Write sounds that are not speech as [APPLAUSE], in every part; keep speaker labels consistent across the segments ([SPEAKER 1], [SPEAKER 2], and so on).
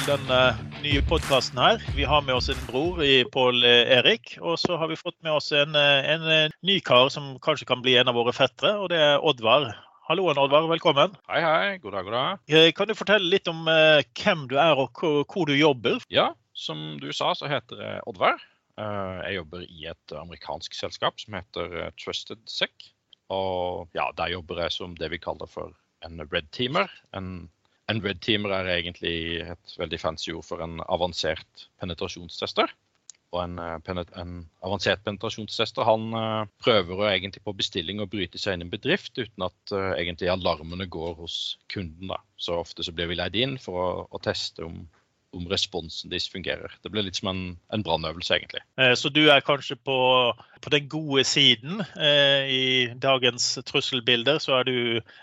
[SPEAKER 1] til den uh, nye podkasten her. Vi har med oss en bror i Pål eh, Erik. Og så har vi fått med oss en, eh, en, ny kar som kanskje kan bli en av våre fettere, og det er Oddvar. Hallo, Oddvar. Velkommen.
[SPEAKER 2] Hei, hei. God dag, god dag.
[SPEAKER 1] Kan du fortelle litt om hvem du er og hvor du jobber?
[SPEAKER 2] Ja, som du sa, så heter jeg Oddvar. Jeg jobber i et amerikansk selskap som heter Trusted Sec. Og ja, der jobber jeg som det vi kaller for en red teamer. En en red teamer er egentlig et veldig fancy ord for en avansert penetrasjonstester. Og en, eh, en avansert penetrasjonstester han uh, prøver å egentlig på bestilling å bryte seg inn i en bedrift uten at uh, egentlig alarmene går hos kunden. Da. Så ofte så blir vi leid inn for å, å teste om om responsen deres fungerer. Det blir litt som en, en brannøvelse, egentlig.
[SPEAKER 1] Eh, så du er kanskje på, på den gode siden eh, i dagens trusselbilder. Så er du,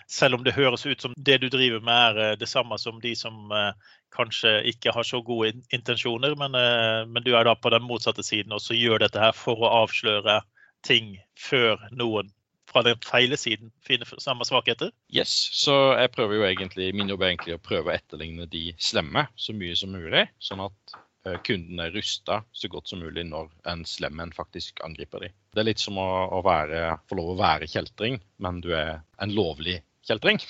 [SPEAKER 1] selv om det høres ut som det du driver med er eh, det samme som de som kanskje ikke har så gode intensjoner, men, men, du er da på den motsatte siden og så gjør dette her for å avsløre ting før noen fra den feile siden finner samme svakheter?
[SPEAKER 2] Yes, så jeg prøver jo egentlig, min jobb er egentlig å prøve å etterligne de slemme så mye som mulig. Sånn at uh, kunden er rusta så godt som mulig når en slem en faktisk angriper dem. Det er litt som å, å være, få lov å være kjeltring, men du er en lovlig kjeltring.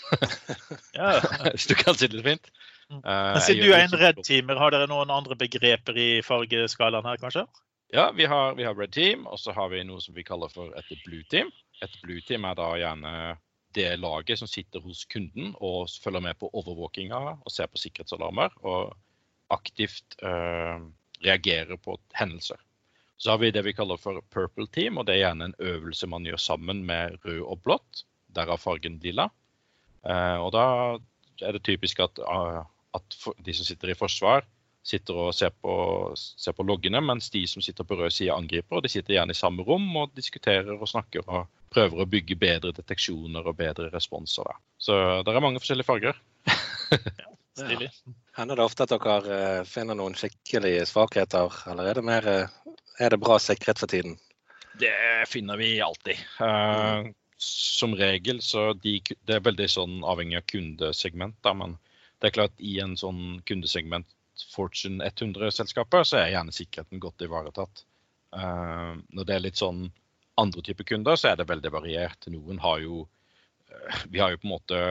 [SPEAKER 2] [LAUGHS] [LAUGHS] Hvis du kan si det fint.
[SPEAKER 1] Uh, men siden du er en red teamer, har dere noen andre begreper i fargeskalaen her, kanskje?
[SPEAKER 2] Ja, vi har, vi har red team, og så har vi noe som vi kaller for et blue team. Et blue team er da gjerne det laget som sitter hos kunden og følger med på overvåkinga og ser på sikkerhetsalarmer og aktivt øh, reagerer på hendelser. Så har vi det vi kaller for purple team, og det er gjerne en øvelse man gjør sammen med rød og blått. Derav fargen lilla. Uh, og da er det typisk at, uh, at de som sitter i forsvar, sitter og ser på, ser på, loggene, mens de som sitter på rød side, angriper. og De sitter gjerne i samme rom og diskuterer og snakker og prøver å bygge bedre deteksjoner og bedre responser. Da. Så det er mange forskjellige farger. [LAUGHS]
[SPEAKER 3] ja, Hender det ofte at dere eh, finner noen skikkelige svakheter, eller er det, mer, eh, er det bra sikkerhet for tiden?
[SPEAKER 2] Det finner vi alltid. Uh, som regel så de, Det er veldig sånn avhengig av kundesegment, da, men det er klart i en sånn kundesegment Fortune 100-selskaper, så er gjerne sikkerheten godt ivaretatt. Uh, når det er litt sånn andre typer kunder, så er det veldig variert. Noen har jo uh, Vi har jo på en måte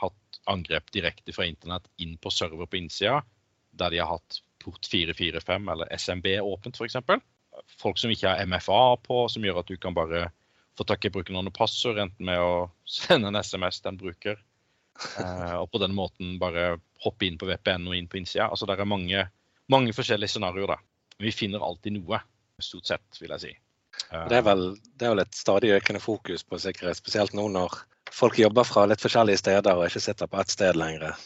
[SPEAKER 2] hatt angrep direkte fra internett inn på server på innsida, der de har hatt port 445 eller SMB åpent, f.eks. Folk som ikke har MFA på, som gjør at du kan bare få tak i brukernavn og passord, enten med å [LAUGHS] sende en SMS til en bruker, uh, og på den måten bare hoppe inn på VPN og inn på innsida. Altså, det er mange, mange forskjellige scenarioer. da. Vi finner alltid noe, stort sett, vil jeg si.
[SPEAKER 3] Det er, vel, det er vel et stadig økende fokus på sikkerhet, spesielt nå når folk jobber fra litt forskjellige steder og ikke sitter på ett sted lenger.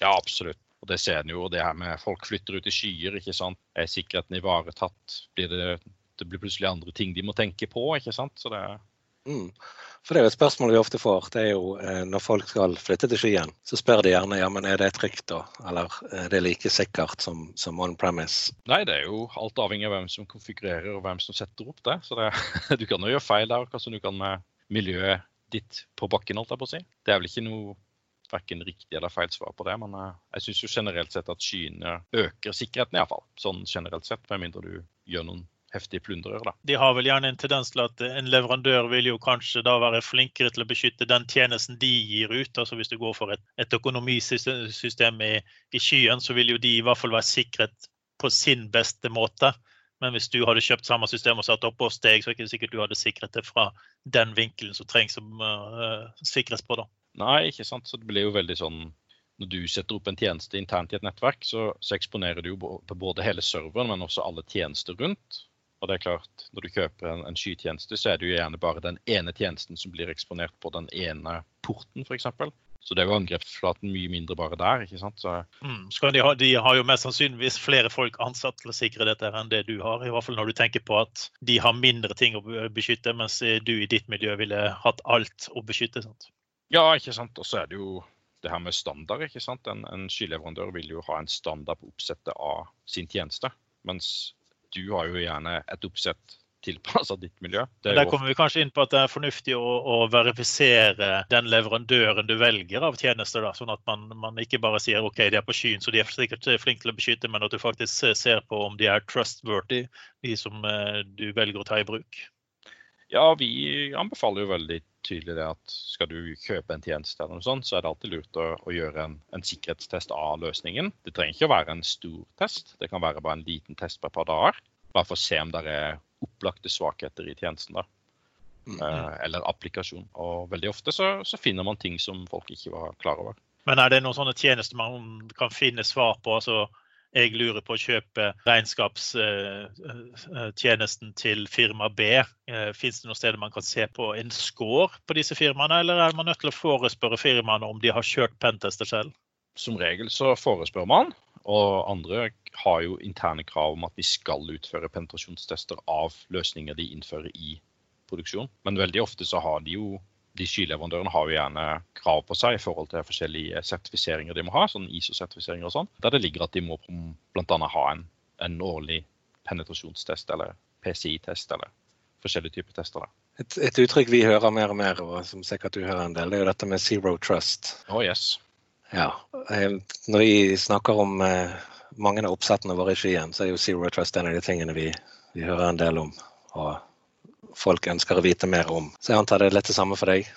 [SPEAKER 2] Ja, absolutt. Og det ser en jo. Det her med folk flytter ut i skyer, ikke sant. Er sikkerheten ivaretatt? Blir det, det blir plutselig andre ting de må tenke på, ikke sant. Så det
[SPEAKER 3] Mm. For Det er jo et spørsmål vi ofte får. det er jo eh, Når folk skal flytte til skyen, så spør de gjerne ja, men er det trygt da, eller er det like sikkert som, som on premise?
[SPEAKER 2] Nei, det er jo alt avhengig av hvem som konfigurerer og hvem som setter opp det. Så det, [LAUGHS] du kan jo gjøre feil der, som du kan med miljøet ditt på bakken. holdt jeg på å si. Det er vel ikke noe verken riktig eller feil svar på det, men eh, jeg syns generelt sett at skyene øker sikkerheten, iallfall. Sånn generelt sett, med mindre du gjør noen heftige plundrer. Da.
[SPEAKER 1] De har vel gjerne en tendens til at en leverandør vil jo kanskje da være flinkere til å beskytte den tjenesten de gir ut. altså Hvis du går for et, et økonomisystem i, i, skyen, så vil jo de i hvert fall være sikret på sin beste måte. Men hvis du hadde kjøpt samme system og satt opp og steg, så er det ikke sikkert du hadde sikret det fra den vinkelen som trengs å uh, sikres på. da.
[SPEAKER 2] Nei, ikke sant. Så det blir jo veldig sånn når du setter opp en tjeneste internt i et nettverk, så, så eksponerer du jo både hele serveren, men også alle tjenester rundt. Og det er klart, Når du kjøper en, en skytjeneste, så er det jo gjerne bare den ene tjenesten som blir eksponert på den ene porten, f.eks. Så det er jo angrepsflaten mye mindre bare der. ikke sant? Så...
[SPEAKER 1] Mm. De, ha, de, har jo mest sannsynligvis flere folk ansatt til å sikre dette enn det du har. I hvert fall når du tenker på at de har mindre ting å beskytte, mens du i ditt miljø ville hatt alt å beskytte. sant?
[SPEAKER 2] Ja, ikke sant. Og så er det jo det her med standard. ikke sant? En, en skyleverandør vil jo ha en standard på oppsettet av sin tjeneste. Mens du har jo gjerne et oppsett tilpassa ditt miljø.
[SPEAKER 1] Der kommer vi kanskje inn på at det er fornuftig å, å verifisere den leverandøren du velger av tjenester. Da, sånn at man, man, ikke bare sier OK, de er på skyen, så de er sikkert flinke til å beskytte, men at du faktisk ser på om de er trustworthy, de som eh, du velger å ta i bruk.
[SPEAKER 2] Ja, vi anbefaler jo veldig tydelig det at skal du kjøpe en tjeneste, eller noe sånt, så er det alltid lurt å, å gjøre en, en, sikkerhetstest av løsningen. Det trenger ikke å være en stor test, det kan være bare en liten test på et par dager. Bare for å se om det er opplagte svakheter i tjenesten. da. Mm -hmm. Eller applikasjon. Og veldig ofte så, så, finner man ting som folk ikke var klar over.
[SPEAKER 1] Men er det noen sånne tjenester man kan finne svar på? altså jeg lurer på å kjøpe regnskapstjenesten til firma B. Eh, Fins det noen steder man kan se på en score på disse firmaene, eller er man nødt til å forespørre firmaene om de har kjørt pentester selv?
[SPEAKER 2] Som regel så forespør man, og andre har jo interne krav om at de skal utføre penetrasjonstester av løsninger de innfører i produksjon. Men veldig ofte så har de jo de skyleverandørene har jo gjerne krav på seg i forhold til forskjellige sertifiseringer de må ha, sånn ISO-sertifiseringer og sånn, der det ligger at de må bl.a. ha en, en, årlig penetrasjonstest eller PCI-test eller forskjellige typer tester.
[SPEAKER 3] Et, et, uttrykk vi hører mer og mer, og som sikkert du hører en del, det er jo dette med zero trust.
[SPEAKER 2] Oh, yes.
[SPEAKER 3] Ja. Når vi snakker om eh, mange av oppsettene våre i skien, så er jo zero trust en av de tingene vi, vi hører en del om. Og folk ønsker å vite mer om. Så jeg antar det er litt det samme for deg?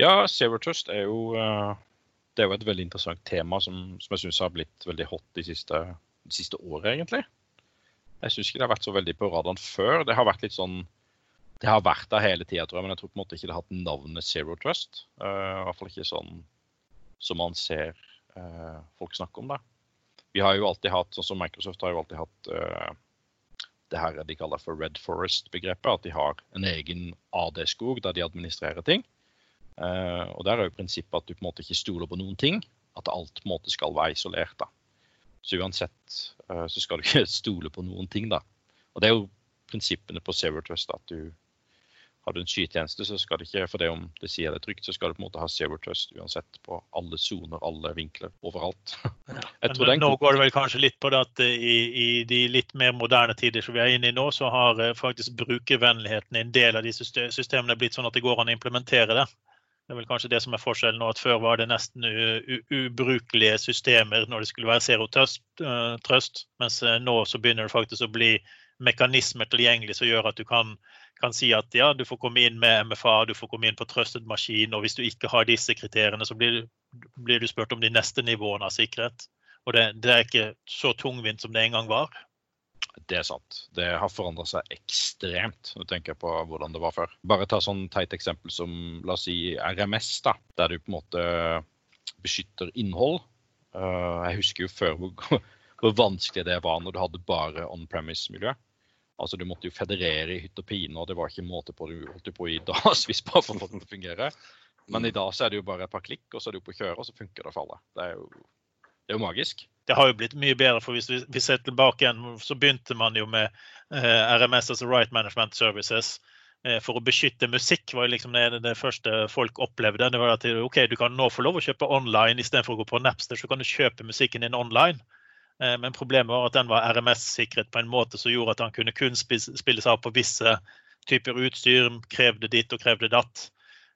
[SPEAKER 2] Ja, Zero Trust er jo, eh, det er jo et veldig interessant tema som, som jeg syns har blitt veldig hot de siste, de siste året, egentlig. Jeg syns ikke det har vært så veldig på radaren før. Det har vært litt sånn det har vært der hele tida, tror jeg, men jeg tror på en måte ikke det har hatt navnet Zero Trust. Uh, I hvert fall ikke sånn som man ser uh, folk snakke om det. Vi har jo alltid hatt, sånn som Microsoft har jo alltid hatt uh, det her de kaller for Red Forest-begrepet. At de har en egen AD-skog der de administrerer ting. Uh, og Der er jo prinsippet at du på en måte ikke stoler på noen ting. At alt på en måte skal være isolert. da. Så uansett uh, så skal du ikke stole på noen ting. da. Og Det er jo prinsippene på Zero Trust. At du har du en skytjeneste, så skal det ikke, for det om det sier det trygt, så skal du på en måte ha zero trust uansett på alle soner, alle vinkler, overalt. [LAUGHS]
[SPEAKER 1] Men, nå går det vel kanskje litt på det at eh, i, i, de litt mer moderne tider som vi er inne i nå, så har eh, faktisk brukervennligheten i en del av disse systemene blitt sånn at det går an å implementere det. Det er vel kanskje det som er forskjellen nå, at Før var det nesten ubrukelige systemer når det skulle være zero trust, uh, trust mens nå så begynner det faktisk å bli mekanismer tilgjengelig som gjør at du kan kan si at ja, du får komme inn med MFA, du får komme inn på trøstet maskin, og hvis du ikke har disse kriteriene, så blir, blir du spurt om de neste nivåene av sikkerhet. Og det, det, er ikke så tungvint som det en gang var.
[SPEAKER 2] Det er sant. Det har forandra seg ekstremt. Nå tenker jeg på hvordan det var før. Bare ta sånn teit eksempel som la oss si RMS, da, der du på en måte beskytter innhold. Uh, jeg husker jo før hvor, [LAUGHS] hvor vanskelig det var når du hadde bare on premise-miljø. Altså Du måtte jo federere i hytt og pine, og det var ikke måte på du holdt på i dagevis [LAUGHS] bare for å få det til å fungere. Men i dag så er det jo bare et par klikk, og så er du på kjøret, og så funker det for alle. Det er jo, det er jo magisk.
[SPEAKER 1] Det har jo blitt mye bedre, for hvis vi, vi ser tilbake igjen, så begynte man jo med eh, RMS, altså Right Management Services. Eh, for å beskytte musikk var liksom det, det, første folk opplevde. Det var at ok, du kan nå få lov å kjøpe online istedenfor å gå på Napster. Så kan du kjøpe musikken din online. Eh, men problemet var at den var RMS-sikret på en måte som gjorde at han kunne kun spilles av på visse typer utstyr, krevde ditt og krevde datt.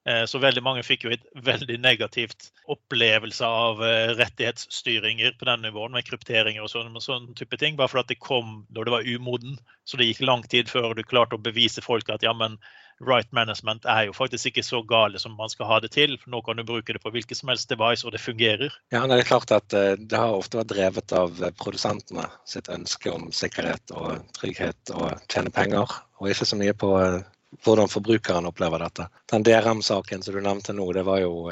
[SPEAKER 1] Eh, så veldig mange fikk jo et veldig negativt opplevelse av eh, rettighetsstyringer på den nivåen, med krypteringer og sånn, sånn type ting, bare fordi det kom da det var umoden. Så det gikk lang tid før du klarte å bevise folk at ja, men right management er jo faktisk ikke så gale som man skal ha det til. for Nå kan du bruke det på hvilket som helst device, og det fungerer.
[SPEAKER 3] Ja, Det er klart at eh, det har ofte vært drevet av eh, produsentene sitt ønske om sikkerhet og trygghet og tjene penger, og ikke så mye på eh, hvordan forbrukeren opplever dette. Den DRM-saken som du nevnte nå, det var jo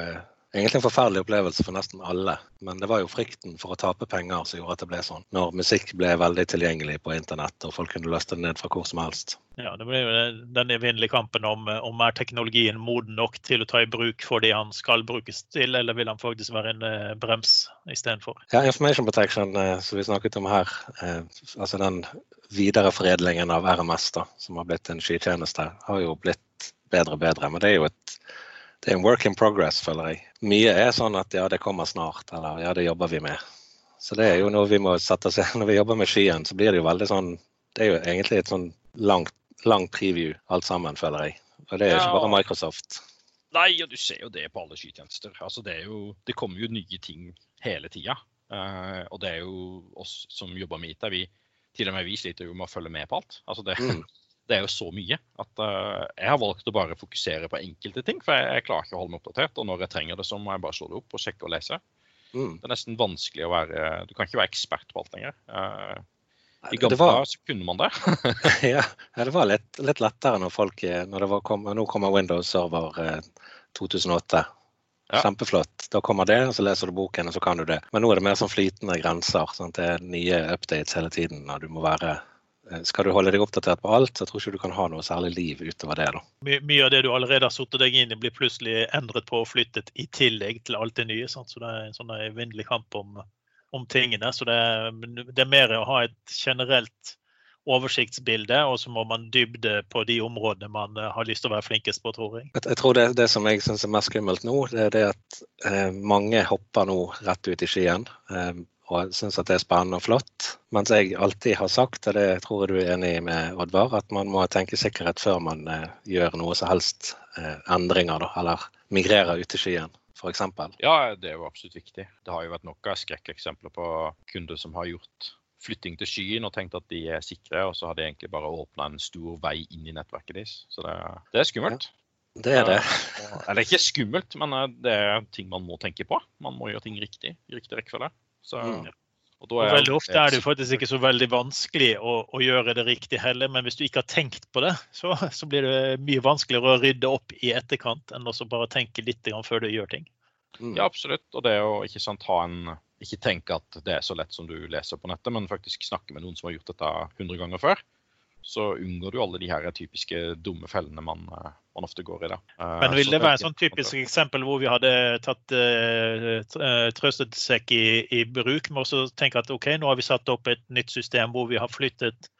[SPEAKER 3] egentlig en forferdelig opplevelse for nesten alle. Men det var jo frykten for å tape penger som gjorde at det ble sånn. Når musikk ble veldig tilgjengelig på internett og folk kunne løste det ned fra hvor som helst.
[SPEAKER 1] Ja, Det ble jo den evinnelige kampen om, om er teknologien moden nok til å ta i bruk for det han skal brukes til, eller vil han faktisk være en eh, brems istedenfor?
[SPEAKER 3] Ja, Information protection, eh, som vi snakket om her, eh, altså den videreforedlingen av RMS, da, som har blitt en skytjeneste, har jo blitt bedre og bedre. Men det er jo et det er en work in progress, føler jeg. Mye er sånn at ja, det kommer snart, eller ja, det jobber vi med. Så det er jo noe vi må sette oss [LAUGHS] Når vi jobber med skien, så blir det jo veldig sånn Det er jo egentlig et sånn langt lang preview alt sammen, føler jeg. Og det er ikke bare Microsoft.
[SPEAKER 2] Nei, og du ser jo det på alle skytjenester. Altså, det, jo, det kommer jo nye ting hele tida. Uh, og det er jo oss som jobber med IT, vi, til og med vi sliter jo med å følge med på alt. Altså, det,
[SPEAKER 3] Mm. [LAUGHS]
[SPEAKER 2] det er jo så mye at uh, jeg har valgt å bare fokusere på enkelte ting. For jeg, jeg klarer ikke å holde meg oppdatert. Og når jeg trenger det, så må jeg bare slå det opp og sjekke og lese.
[SPEAKER 3] Mm.
[SPEAKER 2] Det er nesten vanskelig å være Du kan ikke være ekspert på alt lenger. Uh, I gamle
[SPEAKER 3] var,
[SPEAKER 2] dager så kunne man det. [LAUGHS] [LAUGHS]
[SPEAKER 3] ja, det var litt, litt lettere når folk eh, når det var, kom, Nå kommer Windows Server eh, 2008.
[SPEAKER 2] Ja.
[SPEAKER 3] Kjempeflott. Da kommer det, og så leser du boken, og så kan du det. Men nå er det mer sånn flytende grenser. Sant? Det er nye updates hele tiden. og du må være Skal du holde deg oppdatert på alt, så tror jeg ikke du kan ha noe særlig liv utover det. da.
[SPEAKER 1] My, mye av det du allerede har satt deg inn i, blir plutselig endret på og flyttet i tillegg til alt det nye. Sant? Så det er en sånn evinnelig kamp om, om tingene. Så det, det er mer å ha et generelt oversiktsbilde, og så må man dybde på de områdene man eh, har lyst til å være flinkest på, tror jeg.
[SPEAKER 3] Jeg, tror det, det som jeg syns er mest skummelt nå, det er det at eh, mange hopper nå rett ut i skyen. Eh, og syns at det er spennende og flott. Mens jeg alltid har sagt, og det tror jeg du er enig med, Oddvar, at man må tenke sikkerhet før man eh, gjør noe som helst eh, endringer, da, eller migrerer ut i skyen, f.eks.
[SPEAKER 2] Ja, det er jo absolutt viktig. Det har jo vært nok av skrekkeksempler på kunder som har gjort flytting til skyen og tenkt at de er sikre, og så har de egentlig bare åpna en stor vei inn i nettverket deres. Så det, det er skummelt.
[SPEAKER 3] Det er det.
[SPEAKER 2] Eller ikke skummelt, men eh, det er ting man må tenke på. Man må gjøre ting riktig i riktig rekkefølge. Så,
[SPEAKER 3] Mm.
[SPEAKER 2] og da
[SPEAKER 1] Og veldig ofte er det jo faktisk ikke så veldig vanskelig å, å gjøre det riktig heller, men hvis du ikke har tenkt på det, så, så blir det mye vanskeligere å rydde opp i etterkant enn å bare tenke litt før du gjør ting.
[SPEAKER 3] Mm.
[SPEAKER 2] Ja, absolutt. Og det å ikke sant, ha en Ikke tenke at det er så lett som du leser på nettet, men faktisk snakke med noen som har gjort dette 100 ganger før. Så unngår du alle de her typiske dumme fellene man, eh, man ofte går i. da. Eh,
[SPEAKER 1] Men vil
[SPEAKER 2] så
[SPEAKER 1] det være et sånn typisk eksempel hvor vi hadde tatt uh, trøstesekk i, i bruk, med å tenke at OK, nå har vi satt opp et nytt system hvor vi har flyttet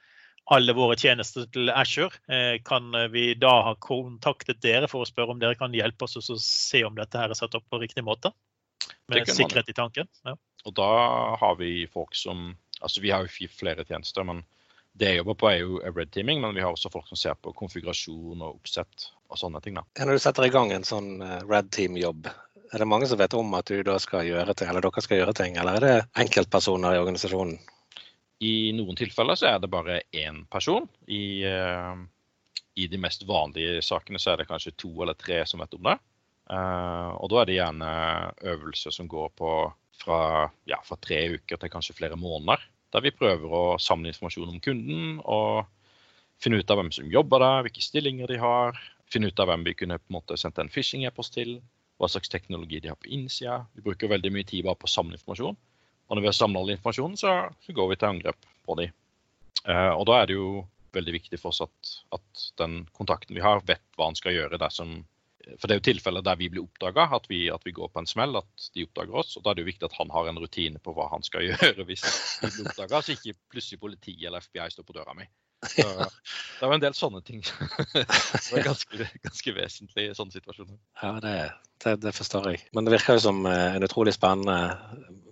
[SPEAKER 1] alle våre tjenester til Azure. Eh, kan vi da ha kontaktet dere for å spørre om dere kan hjelpe oss å se om dette her er satt opp på riktig måte? Med sikkerhet i tanken. Ja.
[SPEAKER 2] Og da har vi folk som Altså vi har jo flere tjenester, men det jeg jobber på er jo red teaming, men vi har også folk som ser på konfigurasjon og oppsett og sånne ting. da.
[SPEAKER 3] Når du setter i gang en sånn eh, Red Team-jobb, er det mange som vet om at du da skal gjøre ting, eller dere skal gjøre ting, eller er det enkeltpersoner i organisasjonen?
[SPEAKER 2] I noen tilfeller så er det bare én person. I, eh, I de mest vanlige sakene så er det kanskje to eller tre som vet om det. Eh, og da er det gjerne øvelser som går på fra, ja, fra tre uker til kanskje flere måneder. Der vi prøver å samle informasjon om kunden og finne ut av hvem som jobber der, hvilke stillinger de har. Finne ut av hvem vi kunne på en måte sendt en phishing-e-post til, hva slags teknologi de har på innsida. Vi bruker veldig mye tid bare på å samle informasjon. Og når vi har samla all informasjonen, så, så går vi til angrep på dem. Eh, og da er det jo veldig viktig for oss at, at den kontakten vi har, vet hva han skal gjøre dersom For det er jo tilfeller der vi blir oppdaga, at, at vi går på en smell, at de oppdager oss. Og da er det jo viktig at han har en rutine på hva han skal [LAUGHS] gjøre hvis vi blir oppdaga, så ikke plutselig politiet eller FBI står på døra mi. Det var en del sånne ting. [LAUGHS] Det er ganske, ganske vesentlig i sånne situasjoner.
[SPEAKER 3] Ja, det, det, det forstår jeg. Men det virker jo som eh, en utrolig spennende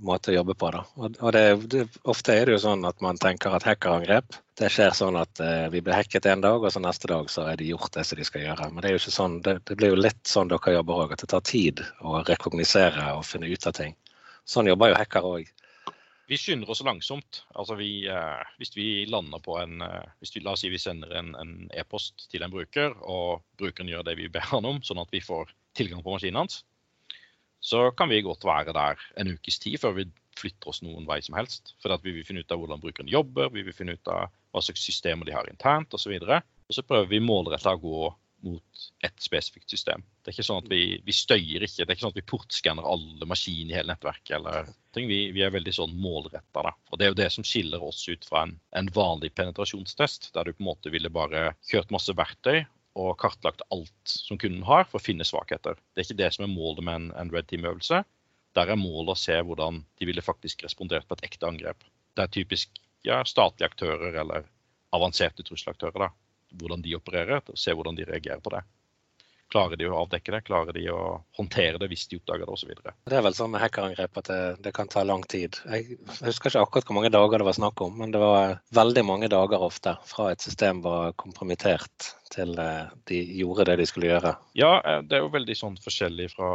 [SPEAKER 3] måte å jobbe på. da. Og, det, det, Ofte er det jo sånn at man tenker at hackerangrep det skjer sånn at eh, vi blir hacket en dag, og så neste dag så er de gjort det som de skal gjøre. Men det er jo ikke sånn, det blir jo litt sånn dere jobber òg, at det tar tid å rekognosere og finne ut av ting. Sånn jobber jo hacker òg.
[SPEAKER 2] Vi skynder oss langsomt. Altså vi, eh, hvis vi lander på en eh, hvis vi, La oss si vi sender en e-post til en bruker, og brukeren gjør det vi ber han om, sånn at vi får tilgang på maskinen hans, så kan vi godt være der en ukes tid før vi flytter oss noen vei som helst. For vi vil finne ut av hvordan brukeren jobber, vi vil finne ut av hva slags systemer de har internt osv. Og, så og så prøver vi målretta å gå mot ett spesifikt system. Det er ikke sånn at vi, vi støyer ikke. Det er ikke sånn at vi portskanner alle maskiner i hele nettverket. eller ting. Vi, vi er veldig sånn målretta. Det er jo det som skiller oss ut fra en, en vanlig penetrasjonstest, der du på en måte ville bare kjørt masse verktøy og kartlagt alt som kunden har, for å finne svakheter. Det er ikke det som er målet med en, en Red Team-øvelse. Der er målet å se hvordan de ville faktisk respondert på et ekte angrep. Det er typisk ja, statlige aktører eller avanserte trusselaktører. da hvordan de opererer, og se hvordan de reagerer på det. Klarer de å avdekke det? Klarer de å håndtere det hvis de oppdager det, osv.?
[SPEAKER 3] Det er vel sånn med hackerangrep at det, det, kan ta lang tid. Jeg husker ikke akkurat hvor mange dager det var snakk om, men det var veldig mange dager ofte fra et system var kompromittert til eh, de gjorde det de skulle gjøre.
[SPEAKER 2] Ja, eh, det er jo veldig sånn forskjellig fra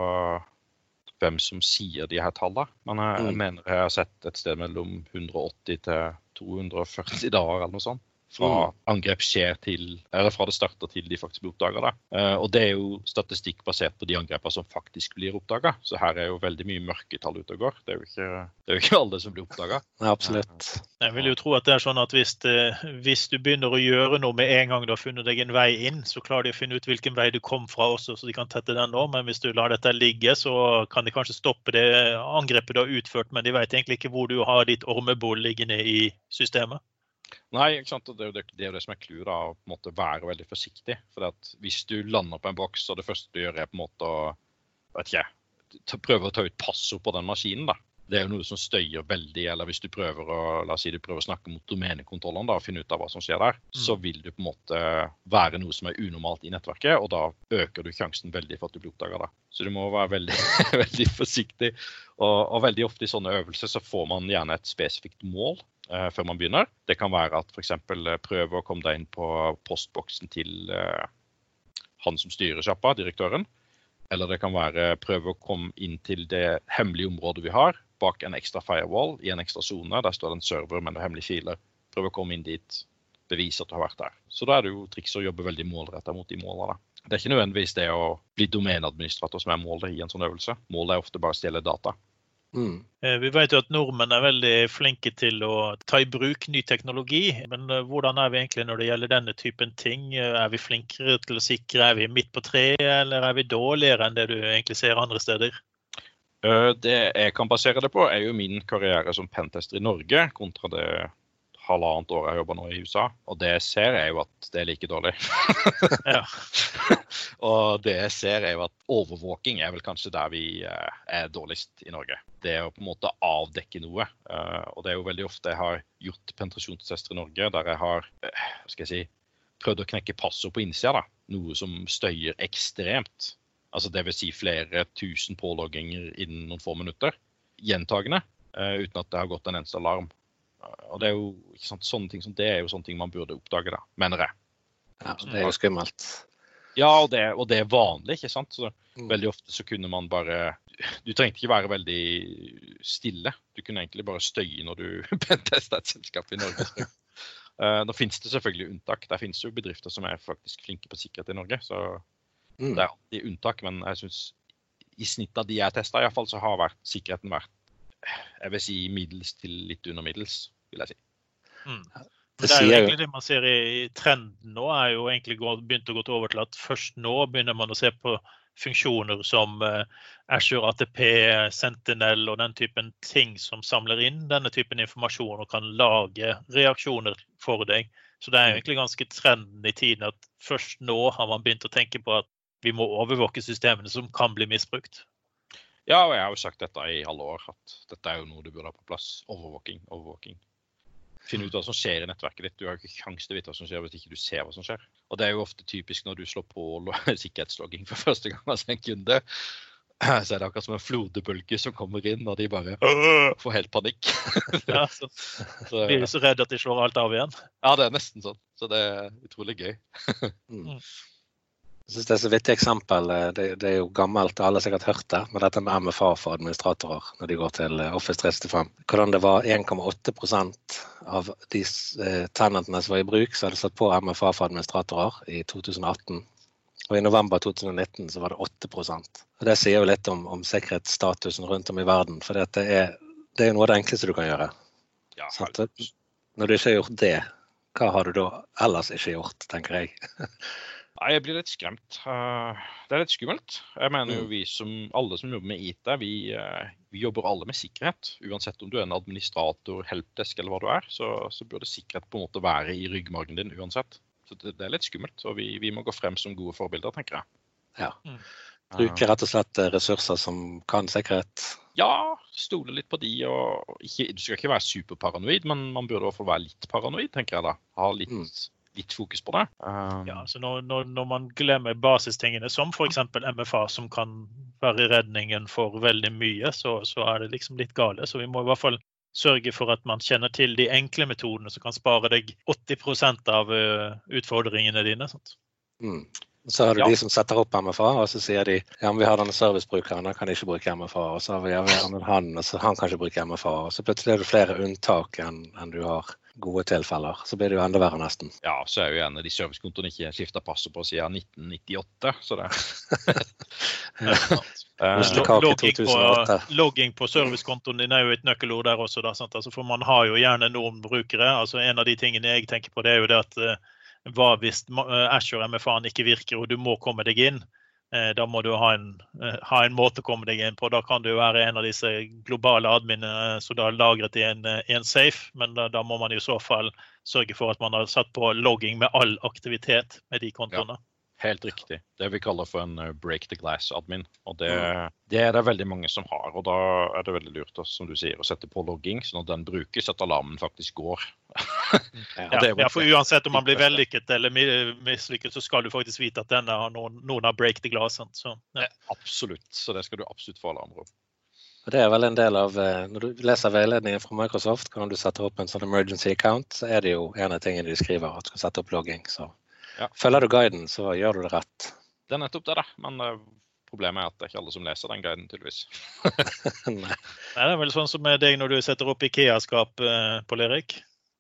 [SPEAKER 2] hvem som sier de her tallene. Men jeg, jeg
[SPEAKER 3] Mm.
[SPEAKER 2] mener jeg har sett et sted mellom 180 til 240 dager eller noe sånt. Fra
[SPEAKER 3] Mm.
[SPEAKER 2] angrep skjer til, eller fra det starter til de faktisk blir oppdaga. Uh, og det er jo statistikk basert på de angrepene som faktisk blir oppdaga. Så her er jo veldig mye mørketall ute og går. Det er jo ikke, det er jo ikke alle som blir oppdaga. [LAUGHS]
[SPEAKER 3] Nei, absolutt.
[SPEAKER 1] Jeg vil jo tro at det er sånn at hvis, det, hvis du begynner å gjøre noe med en gang du har funnet deg en vei inn, så klarer de å finne ut hvilken vei du kom fra også, så de kan tette den nå. Men hvis du lar dette ligge, så kan de kanskje stoppe det angrepet du har utført, men de vet egentlig ikke hvor du har ditt ormebol liggende i systemet.
[SPEAKER 2] Nei, ikke sant? det er jo det, det, er det som er clouet. Å på en måte være veldig forsiktig. For at hvis du lander på en boks, og det første du gjør, er på en måte å vet ikke, prøve å ta ut passord på den maskinen, da. Det er jo noe som støyer veldig. Eller hvis du prøver å la oss si du prøver å snakke mot domenekontrollene da, og finne ut av hva som skjer der,
[SPEAKER 1] Mm.
[SPEAKER 2] så vil du på en måte være noe som er unormalt i nettverket, og da øker du sjansen veldig for at du blir oppdaga. Så du må være veldig, [LAUGHS] veldig forsiktig. Og, og veldig ofte i sånne øvelser så får man gjerne et spesifikt mål før man begynner. Det kan være at f.eks. Uh, prøve å komme deg inn på postboksen til eh, han som styrer sjappa, direktøren. Eller det kan være prøve å komme inn til det hemmelige området vi har, bak en ekstra firewall i en ekstra sone. Der står det en server med noen hemmelige filer. Prøve å komme inn dit, bevise at du har vært der. Så da er det jo triks å jobbe veldig målretta mot de målene. Det er ikke nødvendigvis det å bli domeneadministrator som er målet i en sånn øvelse. Målet er ofte bare å stjele data.
[SPEAKER 3] Mm.
[SPEAKER 1] Eh, Vi vet jo at nordmenn er veldig flinke til å ta i bruk ny teknologi. Men eh, hvordan er vi egentlig når det gjelder denne typen ting? Eh, Er vi flinkere til å sikre? Er vi midt på treet, eller er vi dårligere enn det du egentlig ser andre steder?
[SPEAKER 2] Eh, Det jeg kan basere det på, er jo min karriere som pentester i Norge kontra det halvannet året jeg har jobba nå i USA. Og det jeg ser, er jo at det er like dårlig. [LAUGHS] [LAUGHS] Og det jeg ser, er jo at overvåking er vel kanskje der vi eh, er dårligst i Norge. Det å på en måte avdekke noe. eh, og det er jo veldig ofte jeg har gjort penetrasjonstester i Norge der jeg har eh, hva skal jeg si, prøvd å knekke passord på innsida. da. Noe som støyer ekstremt. Altså Dvs. Si flere tusen pålogginger innen noen få minutter. Gjentagende. uten at det har gått en eneste alarm. Eh, Og det er jo ikke sant, sånne ting som det er jo sånne ting man burde oppdage, da, mener jeg.
[SPEAKER 3] Ja, det er jo skummelt.
[SPEAKER 2] Ja, og det, og det er vanlig, ikke sant. Så
[SPEAKER 3] Mm.
[SPEAKER 2] veldig ofte så kunne man bare Du trengte ikke være veldig stille. Du kunne egentlig bare støye når du [LAUGHS] pentesta et selskap i Norge. Uh, [LAUGHS] nå finnes det selvfølgelig unntak. Der finnes jo bedrifter som er faktisk flinke på sikkerhet i Norge. Så
[SPEAKER 3] Mm.
[SPEAKER 2] det er alltid unntak. Men jeg syns i snitt av de jeg har testa, iallfall, så har vært, sikkerheten vært jeg vil si middels til litt under middels, vil jeg si.
[SPEAKER 1] Mm.
[SPEAKER 3] Det
[SPEAKER 1] Det er jo egentlig det man ser i i trenden nå, er jo egentlig gå- begynt å gå over til at først nå begynner man å se på funksjoner som uh, Azure ATP, Sentinel og den typen ting som samler inn denne typen informasjon og kan lage reaksjoner for deg. Så det er jo egentlig ganske trenden i tiden at først nå har man begynt å tenke på at vi må overvåke systemene som kan bli misbrukt.
[SPEAKER 2] Ja, og jeg har jo sagt dette i alle år, at dette er jo noe du burde ha på plass. Overvåking, overvåking. Finne ut hva som skjer i nettverket ditt. Du har jo ikke kjangs til å vite hva som skjer hvis ikke du ser hva som skjer. Og det er jo ofte typisk når du slår på lo- [LAUGHS] sikkerhetslogging for første gang hos en kunde. Så er det akkurat som en flodebølge som kommer inn, og de bare får helt panikk. [LAUGHS]
[SPEAKER 1] Ja, så [LAUGHS]
[SPEAKER 2] Så,
[SPEAKER 1] blir de så redde at de slår alt av igjen.
[SPEAKER 2] ja, det er nesten sånn. Så det er utrolig gøy.
[SPEAKER 3] Mm. Jeg synes det er så vittig eksempel. eh, Det, det er jo gammelt, alle har sikkert hørt det, men dette med MFA for administratorer når de går til eh, Office 365. Hvordan det var 1,8% av de tenentene tenantene som var i bruk, som hadde satt på MFA for administratorer i 2018. Og i november 2019 så var det 8% Og Det sier jo litt om, om sikkerhetsstatusen rundt om i verden. For det er, det er noe av det enkleste du kan gjøre.
[SPEAKER 2] Ja?
[SPEAKER 3] Når du ikke har gjort det, hva har du da ellers ikke gjort, tenker jeg. [LAUGHS]
[SPEAKER 2] Nei, jeg blir litt skremt. Eh, det er litt skummelt. Jeg mener jo
[SPEAKER 3] Mm.
[SPEAKER 2] vi som, alle som jobber med IT, vi, eh, vi jobber alle med sikkerhet. Uansett om du er en administrator, helpdesk eller hva du er, så, så burde sikkerhet på en måte være i ryggmargen din uansett. Så det, det er litt skummelt, og vi, vi må gå frem som gode forbilder, tenker jeg.
[SPEAKER 3] Ja.
[SPEAKER 1] Mm.
[SPEAKER 3] Bruke rett og slett eh, ressurser som kan sikkerhet.
[SPEAKER 2] Ja, stole litt på de. og ikke, Du skal ikke være superparanoid, men man burde i hvert fall være litt paranoid, tenker jeg da. Ha litt,
[SPEAKER 3] Mm.
[SPEAKER 2] Litt fokus på det. Um,
[SPEAKER 1] Ja, så når, når, når man glemmer basistingene, som f.eks. MFA, som kan være redningen for veldig mye, så, så er det liksom litt gale. Så vi må i hvert fall sørge for at man kjenner til de enkle metodene som kan spare deg 80% av eh, utfordringene dine. Sant?
[SPEAKER 3] Mm. Så har du
[SPEAKER 2] Ja.
[SPEAKER 3] de som setter opp MFA, og så sier de ja, men vi har denne servicebrukeren, han kan ikke bruke MFA. Og så har vi, ja, vi har han, og så han kan ikke bruke MFA. Og så plutselig er det flere unntak enn enn du har gode tilfeller. Så blir det jo enda verre, nesten.
[SPEAKER 2] ja, så er jo en av de servicekontoene ikke skifta passord på siden 1998, så det
[SPEAKER 3] er. [LAUGHS]
[SPEAKER 1] Logging på, logging på servicekontoen din er jo et nøkkelord der også. Da, sant? Altså, for man har jo gjerne noen brukere. altså En av de tingene jeg tenker på, det er jo det at eh, hva hvis ma- eh, Azure MFA-en ikke virker og du må komme deg inn? Eh, Da må du ha en, eh, ha en måte å komme deg inn på. Da kan du være en av disse globale adminene som da er lagret i en, eh, en safe, men da, da må man i så fall sørge for at man har satt på logging med all aktivitet med de kontoene.
[SPEAKER 2] Helt riktig. Det vi kaller for en eh, break the glass-admin. Og det, det er det veldig mange som har. Og da er det veldig lurt som du sier, å sette på logging, sånn at den brukes, at alarmen faktisk går. [LAUGHS]
[SPEAKER 3] Ja.
[SPEAKER 1] Ja,
[SPEAKER 2] det
[SPEAKER 1] ja, for uansett om man blir vellykket eller mi- mislykket, så skal du faktisk vite at denne har noen, noen har break the glass. sant? Så, ja.
[SPEAKER 2] Absolutt. Så det skal du absolutt få alarmer om.
[SPEAKER 3] Og det er vel en del av, eh, Når du leser veiledningen fra Microsoft, kan du sette opp en sånn emergency account, så er det jo en av tingene de skriver, at du skal sette opp logging. Så
[SPEAKER 2] Ja.
[SPEAKER 3] følger du guiden, så gjør du det rett.
[SPEAKER 2] Det er nettopp det, da. Men uh, problemet er at det er ikke alle som leser den guiden, tydeligvis.
[SPEAKER 3] Nei. [LAUGHS]
[SPEAKER 1] Nei, Det er vel sånn som med deg når du setter opp Ikea-skap, uh, på Erik.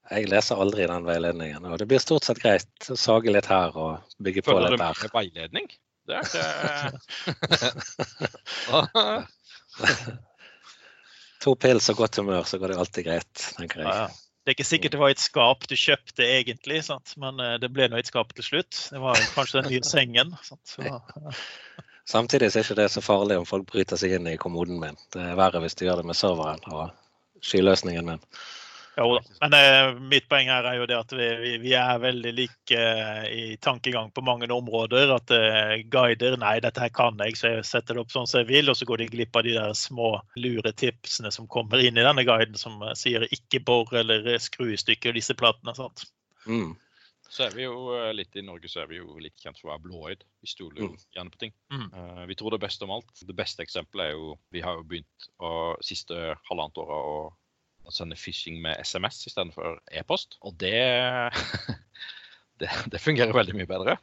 [SPEAKER 3] Jeg leser aldri den veiledningen, og det blir stort sett greit å sage litt her og bygge på litt
[SPEAKER 2] Følger
[SPEAKER 3] Føler
[SPEAKER 2] du
[SPEAKER 3] der.
[SPEAKER 2] med veiledning? Det er ikke [LAUGHS]
[SPEAKER 3] To pils og godt humør, så går det alltid greit, tenker jeg.
[SPEAKER 1] Ja, ja. Det er ikke sikkert det var et skap du kjøpte egentlig, sant? men eh, det ble nå et skap til slutt. Det var kanskje den nye [LAUGHS] sengen. Så, ja. [LAUGHS]
[SPEAKER 3] Samtidig så er ikke det så farlig om folk bryter seg inn i kommoden min. Det er verre hvis de gjør det med serveren og skyløsningen min.
[SPEAKER 1] Jo da. Men eh, mitt poeng her er jo det at vi, vi, vi er veldig like eh, i tankegang på mange områder. At eh, guider Nei, dette her kan jeg, så jeg setter det opp sånn som jeg vil. Og så går de glipp av de der små lure tipsene som kommer inn i denne guiden, som eh, sier ikke bor eller skru i stykker disse platene. sant?
[SPEAKER 3] Mm.
[SPEAKER 2] Så er vi jo eh, litt i Norge så er vi jo litt kjent for å være blåøyd. Vi stoler jo
[SPEAKER 3] Mm.
[SPEAKER 2] gjerne på ting.
[SPEAKER 1] Mm.
[SPEAKER 2] Eh, vi tror det beste om alt. Det beste eksempelet er jo Vi har jo begynt å siste halvannet året å, å sende phishing med SMS istedenfor e-post. Og det, [LAUGHS] det Det fungerer veldig mye bedre.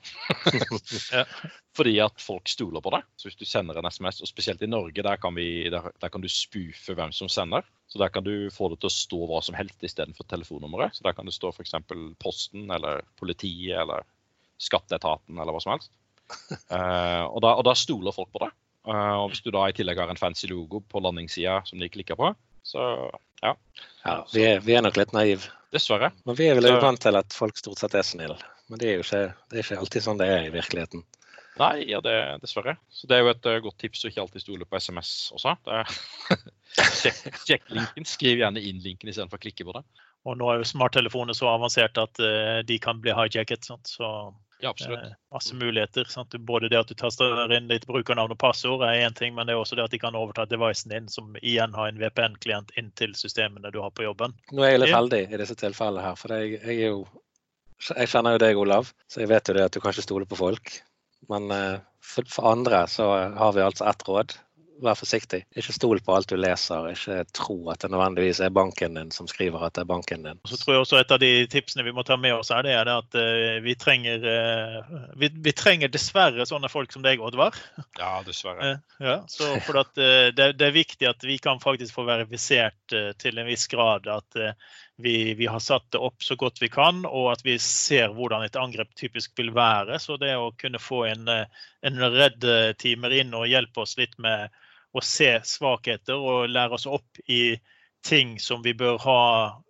[SPEAKER 2] [LAUGHS] Fordi at folk stoler på det. Så hvis du sender en SMS, og spesielt i Norge, der kan, vi, der, der kan du spoofe hvem som sender. Så der kan du få det til å stå hva som helst istedenfor telefonnummeret. Så der kan det stå f.eks. Posten eller politiet eller Skatteetaten eller hva som helst. Uh, [LAUGHS] og, da, og da stoler folk på det. Uh, og hvis du da i tillegg har en fancy logo på landingssida som de klikker på, så ja.
[SPEAKER 3] Ja, vi er, vi er nok litt naive.
[SPEAKER 2] Dessverre.
[SPEAKER 3] Men vi er vel vant til at folk stort sett er snille. Men det er jo ikke, det er ikke alltid sånn det er i virkeligheten.
[SPEAKER 2] Nei, ja, det, dessverre. Så det er jo et uh, godt tips å ikke alltid stole på SMS også. [LAUGHS] Sjekk, sjekk linken. Skriv gjerne inn linken istedenfor å klikke på det.
[SPEAKER 1] Og nå er jo smarttelefoner så avanserte at uh, de kan bli hijacket. Sånt, Så
[SPEAKER 2] Ja, absolutt.
[SPEAKER 1] eh, masse muligheter. Sant? Både det at du taster inn ditt brukernavn og passord er én ting, men det er også det at de kan overta devicen din, som igjen har en VPN-klient inn til systemene du har på jobben.
[SPEAKER 3] Nå er jeg litt heldig i disse tilfellene her, for jeg, jeg er jo Jeg kjenner jo deg, Olav, så jeg vet jo det at du kan ikke stole på folk. Men eh, for, for andre så har vi altså ett råd. Vær forsiktig. Ikke stol på alt du leser. Ikke tro at det nødvendigvis er banken din som skriver at det er banken din.
[SPEAKER 1] Så tror jeg også Et av de tipsene vi må ta med oss, her, det er det at eh, vi trenger eh, vi, vi trenger dessverre sånne folk som deg, Oddvar.
[SPEAKER 2] Ja, dessverre.
[SPEAKER 1] Eh, Ja, så for at, det, det er viktig at vi kan faktisk få verifisert til en viss grad at vi, vi har satt det opp så godt vi kan, og at vi ser hvordan et angrep typisk vil være. Så det å kunne få en, en redd timer inn og hjelpe oss litt med å se svakheter og lære oss opp i ting som vi bør ha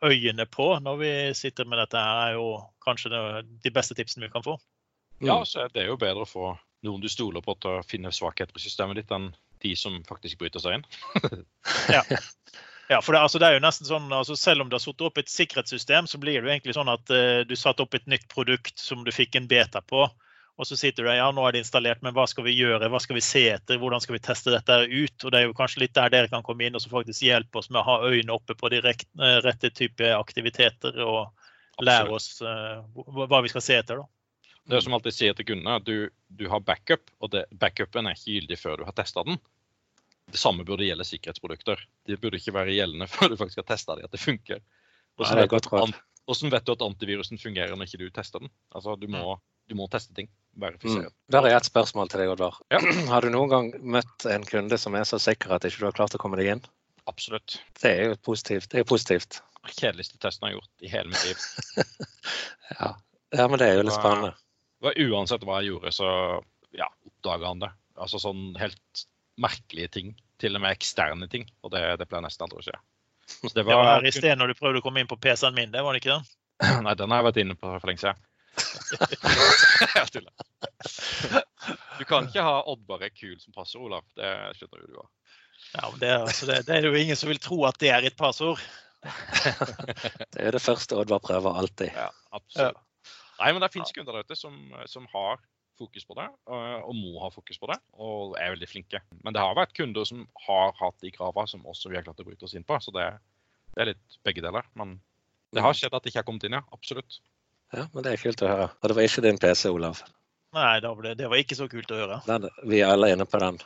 [SPEAKER 1] øyene på når vi sitter med dette, her, er jo kanskje det, de beste tipsene vi kan få.
[SPEAKER 2] Ja, så er jo bedre å få noen du stoler på til å finne svakheter i systemet ditt, enn de som faktisk bryter seg inn. [LAUGHS]
[SPEAKER 1] Ja, for det, altså, det er jo nesten sånn, altså, Selv om du har satt opp et sikkerhetssystem, så blir det jo egentlig sånn at uh, du satte opp et nytt produkt som du fikk en beta på. Og så sitter du der, ja nå er det installert, men hva skal vi gjøre, hva skal vi se etter, hvordan skal vi teste dette ut? Og Det er jo kanskje litt der dere kan komme inn og så faktisk hjelpe oss med å ha øynene oppe på de eh, rette type aktiviteter og lære oss eh, hva vi skal se etter. da.
[SPEAKER 2] Det er som alltid sier til kundene, du, du har backup, og det, backupen er ikke gyldig før du har testa den. Det samme burde gjelde sikkerhetsprodukter. De burde ikke være gjeldende [LAUGHS] før du faktisk har testa dem, at det funker. Hvordan vet, vet du at antivirusen fungerer når ikke du tester den? Altså, du må, du må teste ting. Verifisere.
[SPEAKER 3] Mm. Der er et spørsmål til deg, Oddvar.
[SPEAKER 2] Ja. [CLEARS THROAT]
[SPEAKER 3] Har du noen gang møtt en kunde som er så sikker at ikke du har klart å komme deg inn?
[SPEAKER 2] Absolutt.
[SPEAKER 3] Det er jo positivt. Det er jo positivt.
[SPEAKER 2] Kjedeligste testen jeg har gjort i hele mitt liv. [LAUGHS]
[SPEAKER 3] Ja. ja, men det er jo litt spennende.
[SPEAKER 2] Det var Uansett hva jeg gjorde, så ja, oppdaga han det. Altså sånn helt merkelige ting. Til og med eksterne ting. Og det, det pleier nesten aldri å skje. Så det
[SPEAKER 1] Det var
[SPEAKER 2] var,
[SPEAKER 1] her i sted når du prøvde å komme inn på PC-en min, det var det ikke den? [CLEARS THROAT]
[SPEAKER 2] Nei, den har jeg vært inne på for lenge siden. [LAUGHS] Jeg tuller. Du kan ikke ha Oddvar er kul som passord, Olav. Det skjønner jo du òg.
[SPEAKER 1] Ja, men det, altså, det, det er jo ingen som vil tro at det er et passord. [LAUGHS]
[SPEAKER 3] Det er det første Oddvar prøver alltid.
[SPEAKER 2] Ja, absolutt. Nei, men det finnes kunder der ute som, som har fokus på det, og, må ha fokus på det, og er veldig flinke. Men det har vært kunder som har hatt de kravene som også vi har klart å bryte oss inn på. Så det, det er litt begge deler. Men det har skjedd at det ikke har kommet inn, ja. Absolutt.
[SPEAKER 3] Ja, men det er kult å høre. Og det var ikke din PC, Olav.
[SPEAKER 1] Nei, det, det var ikke så kult å høre.
[SPEAKER 3] Den, vi er alle inne på den.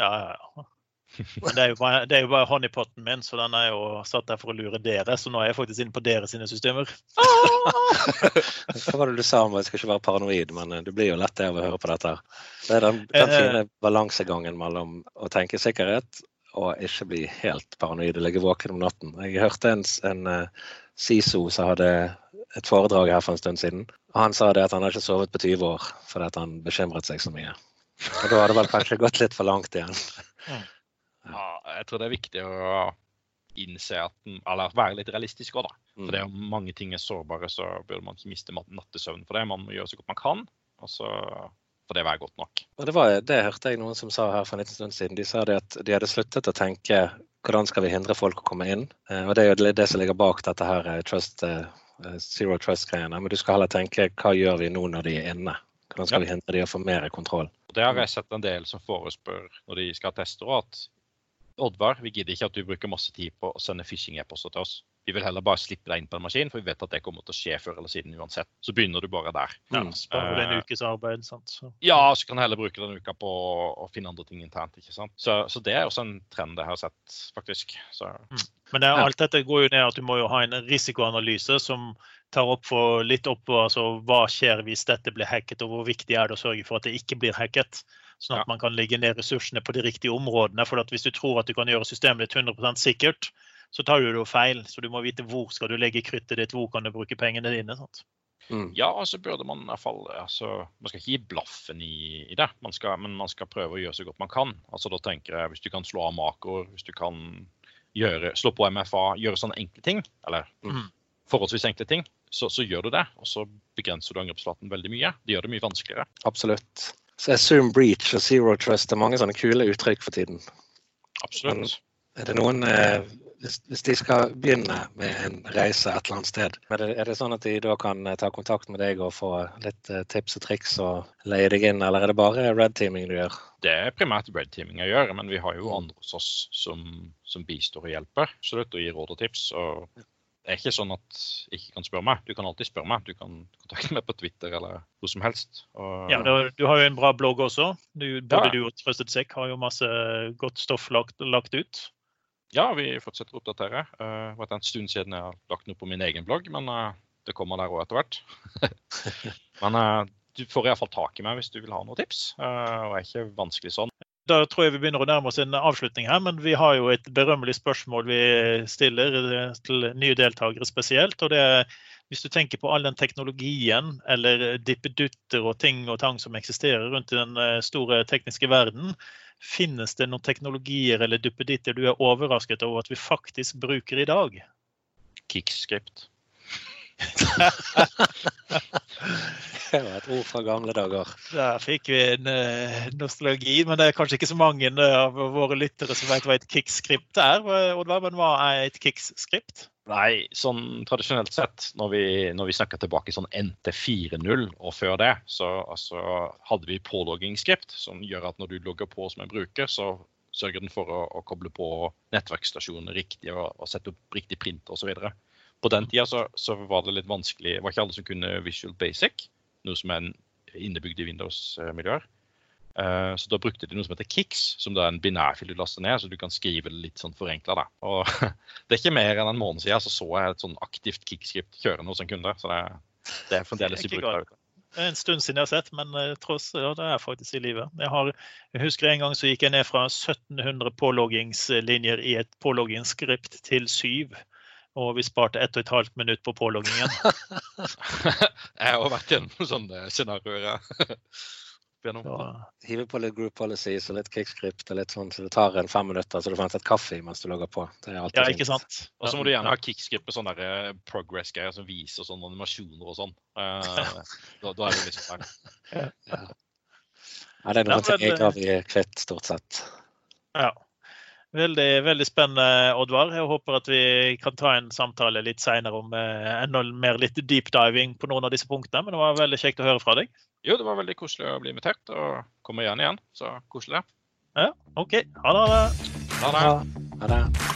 [SPEAKER 1] Ja, ja, ja. Men det er, jo bare, det er jo bare honeypotten min, så den er jo satt der for å lure dere. Så nå er jeg faktisk inne på dere sine systemer. [LAUGHS]
[SPEAKER 3] Hva var det du sa om jeg skal ikke være paranoid, men eh, du blir jo lett av å høre på dette. Det er den, den
[SPEAKER 1] Eh.
[SPEAKER 3] fine balansegangen mellom å tenke sikkerhet og ikke bli helt paranoid og ligge våken om natten. Jeg hørte en, s- en eh, SISO som hadde et foredrag her for en stund siden. og Han sa det at han har ikke sovet på 20 år fordi at han bekymret seg så mye. Og da hadde det vel kanskje gått litt for langt igjen.
[SPEAKER 2] Ja, jeg tror det er viktig å innse at eller være litt realistisk òg, da. For det er mange ting er sårbare, så burde man ikke miste nattesøvnen nattesøvn for det. Man må gjøre så godt man kan, og så får det være godt nok.
[SPEAKER 3] Og det, var, det hørte jeg noen som sa her for en liten stund siden. De sa det at de hadde sluttet å tenke hvordan skal vi hindre folk å komme inn. Eh, Og det er jo det som ligger bak dette her eh, trust, eh, zero trust-greiene. Men du skal heller tenke hva gjør vi nå når de er inne? Hvordan skal vi hindre de å få mer kontroll?
[SPEAKER 2] Det har jeg sett en del som forespør når de skal teste og at Oddvar, vi gidder ikke at du bruker masse tid på å sende phishing-e-poster til oss. Vi vil heller bare slippe deg inn på en maskin, for vi vet at det kommer til å skje før eller siden uansett. Så begynner du bare der.
[SPEAKER 1] Ja,
[SPEAKER 3] Mm.
[SPEAKER 1] Sparer en
[SPEAKER 2] Eh,
[SPEAKER 1] ukes arbeid. Sant? Så.
[SPEAKER 2] Ja, så kan du heller bruke den uka på å finne andre ting internt. ikke sant? Så, så det er også en trend jeg har sett, faktisk. Så
[SPEAKER 1] Men det, alt dette går jo ned at du må jo ha en risikoanalyse som tar opp for, litt opp altså, hva skjer hvis dette blir hacket, og hvor viktig er det å sørge for at det ikke blir hacket. Sånn at
[SPEAKER 2] Ja.
[SPEAKER 1] man kan legge ned ressursene på de riktige områdene. For at hvis du tror at du kan gjøre systemet ditt 100 sikkert, så tar du det jo feil. Så du må vite hvor skal du legge kruttet ditt, hvor kan du bruke pengene dine. Sant?
[SPEAKER 3] Mm.
[SPEAKER 2] ja, så burde man i hvert fall altså, Man skal ikke gi blaffen i, i det, man skal, men man skal prøve å gjøre så godt man kan. Altså Da tenker jeg hvis du kan slå av makroer, hvis du kan gjøre, slå på MFA, gjøre sånne enkle ting, eller
[SPEAKER 1] mm.
[SPEAKER 2] forholdsvis enkle ting, så, så gjør du det. Og så begrenser du angrepsflaten veldig mye. Det gjør det mye vanskeligere.
[SPEAKER 3] Absolutt. Så Assume breach og zero trust det er mange sånne kule uttrykk for tiden.
[SPEAKER 2] Absolutt.
[SPEAKER 3] Er det noen eh, hvis, hvis de skal begynne med en reise et eller annet sted, er det, er det sånn at de da kan eh, ta kontakt med deg og få litt eh, tips og triks og leie deg inn, eller er det bare red teaming du gjør?
[SPEAKER 2] Det er primært red teaming jeg gjør, men vi har jo andre hos oss som, som bistår og hjelper. Absolutt, og gir råd og tips. og det er ikke sånn at du ikke kan spørre meg. Du kan alltid spørre meg. Du kan kontakte meg på Twitter eller hvor som helst. Og,
[SPEAKER 1] Ja, du, du har jo en bra blogg også. Du, både
[SPEAKER 2] Ja.
[SPEAKER 1] du og Trøstet Sekk har jo masse godt stoff lagt, lagt ut.
[SPEAKER 2] Ja, vi fortsetter å oppdatere. Uh, det var en stund siden jeg har lagt noe på min egen blogg, men eh, det kommer der òg etter hvert. [LAUGHS] men eh, du får iallfall tak i meg hvis du vil ha noen tips. og og er ikke vanskelig sånn.
[SPEAKER 1] Da tror jeg vi begynner å nærme oss en avslutning her, men vi har jo et berømmelig spørsmål vi stiller til nye deltakere spesielt. og det er hvis du tenker på all den teknologien eller dippedutter og ting og tang som eksisterer rundt i den store tekniske verden, finnes det noen teknologier eller duppeditter du er overrasket over at vi faktisk bruker i dag?
[SPEAKER 2] Kickscript. [LAUGHS]
[SPEAKER 3] Det var et ord fra gamle dager.
[SPEAKER 1] Der fikk vi en uh, nostalgi, men det er kanskje ikke så mange eh, av våre lyttere som vet hva et kickskript er. Oddvar, men hva er et kickskript?
[SPEAKER 2] Nei, sånn tradisjonelt sett, når vi, når vi snakker tilbake sånn NT 4.0 og før det, så altså, hadde vi påloggingsskript, som gjør at når du logger på som en bruker, så sørger den for å, å koble på nettverkstasjoner riktig og, og sette opp riktig print osv. På den tida så, så, var det litt vanskelig. Det var ikke alle som kunne Visual Basic, noe som er innebygd i Windows-miljøer. Uh, så da brukte de noe som heter Kix, som da er en binærfil du laster ned, så du kan skrive det litt sånn forenkla. Og [LAUGHS] det er ikke mer enn en måned siden så, så jeg et sånn aktivt Kix-skript kjørende hos en kunde. Så det, det er fremdeles i bruk der ute.
[SPEAKER 1] En stund siden jeg har sett, men uh, tross ja, det er faktisk i livet. Jeg, har, jeg, husker en gang så gikk jeg ned fra 1700 påloggingslinjer i et påloggingsskript til syv. Og vi sparte ett og et halvt minutt på påloggingen. [LAUGHS]
[SPEAKER 2] jeg har vært gjennom sånne scenarioer.
[SPEAKER 3] Ja. Hive på litt group policies og litt kickscript og litt sånn, så det tar en fem minutter så du får et kaffe mens du logger på. Det er alltid
[SPEAKER 1] ja, ikke sant.
[SPEAKER 2] Og så må du gjerne ha kickscript med sånne uh, progress-greier som viser sånne animasjoner og sånn. Uh, da, da, er det liksom ferdig.
[SPEAKER 3] Ja. ja. ja, det er noen ting jeg har vi kvitt, stort sett.
[SPEAKER 1] Ja. Veldig, veldig spennende, Oddvar. Jeg håper at vi kan ta en samtale litt seinere om eh, enda mer litt deep diving på noen av disse punktene. Men det var veldig kjekt å høre fra deg.
[SPEAKER 2] Jo, det var veldig koselig å bli invitert, og komme igjen igjen. Så koselig.
[SPEAKER 1] Ja, OK. Ha det.
[SPEAKER 3] Ha det. Ha det.